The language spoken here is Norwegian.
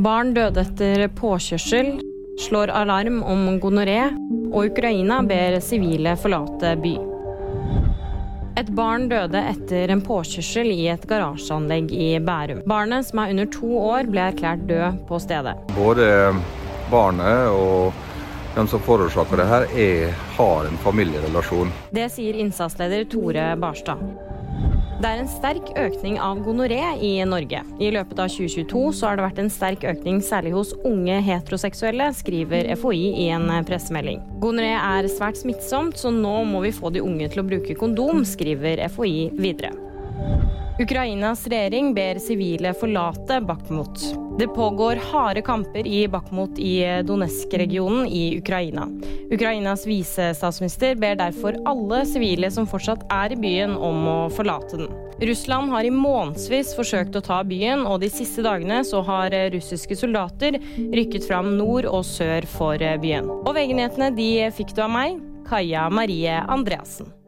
Barn døde etter påkjørsel, slår alarm om gonoré, og Ukraina ber sivile forlate by. Et barn døde etter en påkjørsel i et garasjeanlegg i Bærum. Barnet, som er under to år, ble erklært død på stedet. Både barnet og den som forårsaker det her, er, har en familierelasjon. Det sier innsatsleder Tore Barstad. Det er en sterk økning av gonoré i Norge. I løpet av 2022 så har det vært en sterk økning særlig hos unge heteroseksuelle, skriver FHI i en pressemelding. Gonoré er svært smittsomt, så nå må vi få de unge til å bruke kondom, skriver FHI videre. Ukrainas regjering ber sivile forlate Bakhmut. Det pågår harde kamper i Bakhmut i Donetsk-regionen i Ukraina. Ukrainas visestatsminister ber derfor alle sivile som fortsatt er i byen, om å forlate den. Russland har i månedsvis forsøkt å ta byen, og de siste dagene så har russiske soldater rykket fram nord og sør for byen. Og VG-nyhetene de fikk du av meg, Kaja Marie Andreassen.